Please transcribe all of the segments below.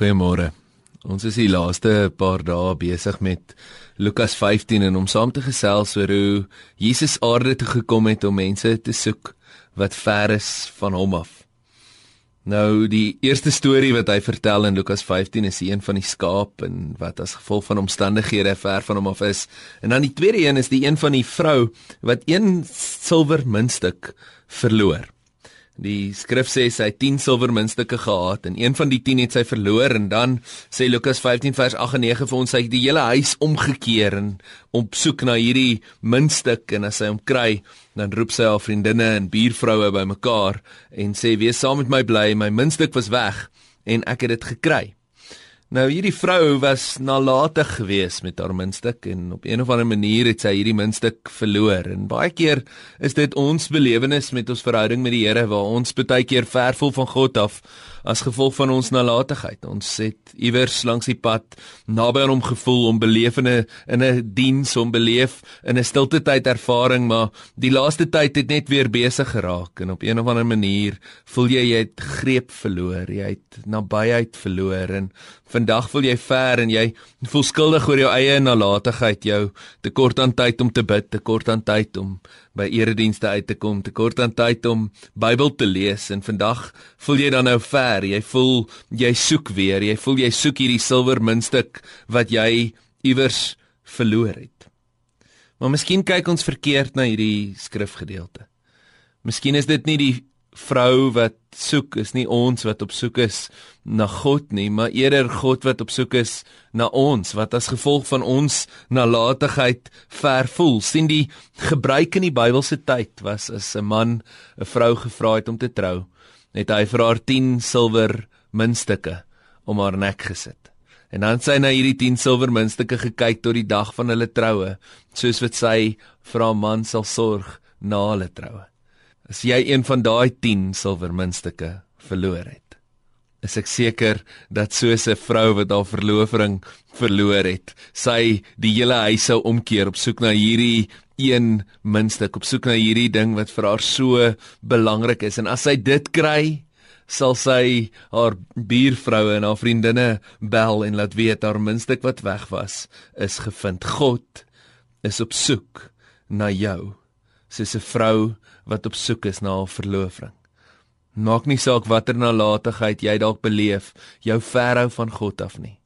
Goeiemôre. Ons is die laaste paar dae besig met Lukas 15 en om saam te gesels oor hoe Jesus aarde toe gekom het om mense te soek wat ver is van hom af. Nou die eerste storie wat hy vertel in Lukas 15 is die een van die skaap en wat as gevolg van omstandighede ver van hom af is. En dan die tweede een is die een van die vrou wat een silwer muntstuk verloor. Die skrif sê sy het 10 silwer muntstukke gehad en een van die 10 het sy verloor en dan sê Lukas 15 vers 8 en 9 vir ons hy het die hele huis omgekeer en op soek na hierdie muntstuk en as hy hom kry dan roep sy haar vriendinne en buurvroue bymekaar en sê wees saam met my bly my muntstuk was weg en ek het dit gekry. Nou hierdie vrou was nalatig geweest met haar muntstuk en op een of ander manier het sy hierdie muntstuk verloor. En baie keer is dit ons belewenis met ons verhouding met die Here waar ons baie keer ver vol van God af as gevolg van ons nalatigheid. Ons het iewers langs die pad naby aan hom gevoel om belewene in 'n diens om beleef in 'n stilte tyd ervaring, maar die laaste tyd het net weer besig geraak en op een of ander manier voel jy jy het greep verloor, jy het nabyheid verloor en vandag voel jy ver en jy voel skuldig oor jou eie nalatigheid, jou tekort aan tyd om te bid, tekort aan tyd om by eredienste uit te kom, tekort aan tyd om Bybel te lees en vandag voel jy dan nou ver, jy voel jy soek weer, jy voel jy soek hierdie silwer muntstuk wat jy iewers verloor het. Maar miskien kyk ons verkeerd na hierdie skrifgedeelte. Miskien is dit nie die vrou wat soek is nie ons wat op soek is na God nie, maar eerder God wat op soek is na ons wat as gevolg van ons nalatigheid ver voel. sien die gebruik in die Bybelse tyd was as 'n man 'n vrou gevra het om te trou, het hy vir haar 10 silwer muntstukke om haar nek gesit. En dan sy na hierdie 10 silwer muntstukke gekyk tot die dag van hulle troue, soos wat sy vir haar man sal sorg na hulle troue. As jy een van daai 10 silwer muntstukke verloor het, is ek seker dat soos 'n vrou wat haar verloofring verloor het, sy die hele huis sou omkeer op soek na hierdie een muntstuk, op soek na hierdie ding wat vir haar so belangrik is en as sy dit kry, sal sy haar buurvroue en haar vriendinne bel en laat weet haar muntstuk wat weg was is gevind. God is op soek na jou soos 'n vrou wat op soek is na 'n verloofring. Maak nie saak watter nalatigheid jy dalk beleef, jou verhou van God af nie.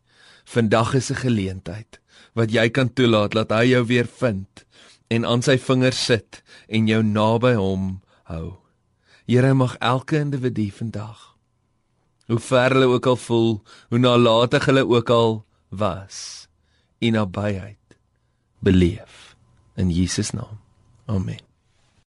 Vandag is 'n geleentheid wat jy kan toelaat dat hy jou weer vind en aan sy vingers sit en jou naby hom hou. Here mag elke individu vandag hoe ver hulle ook al voel, hoe nalatig hulle ook al was, in nabyheid beleef in Jesus naam. Amen.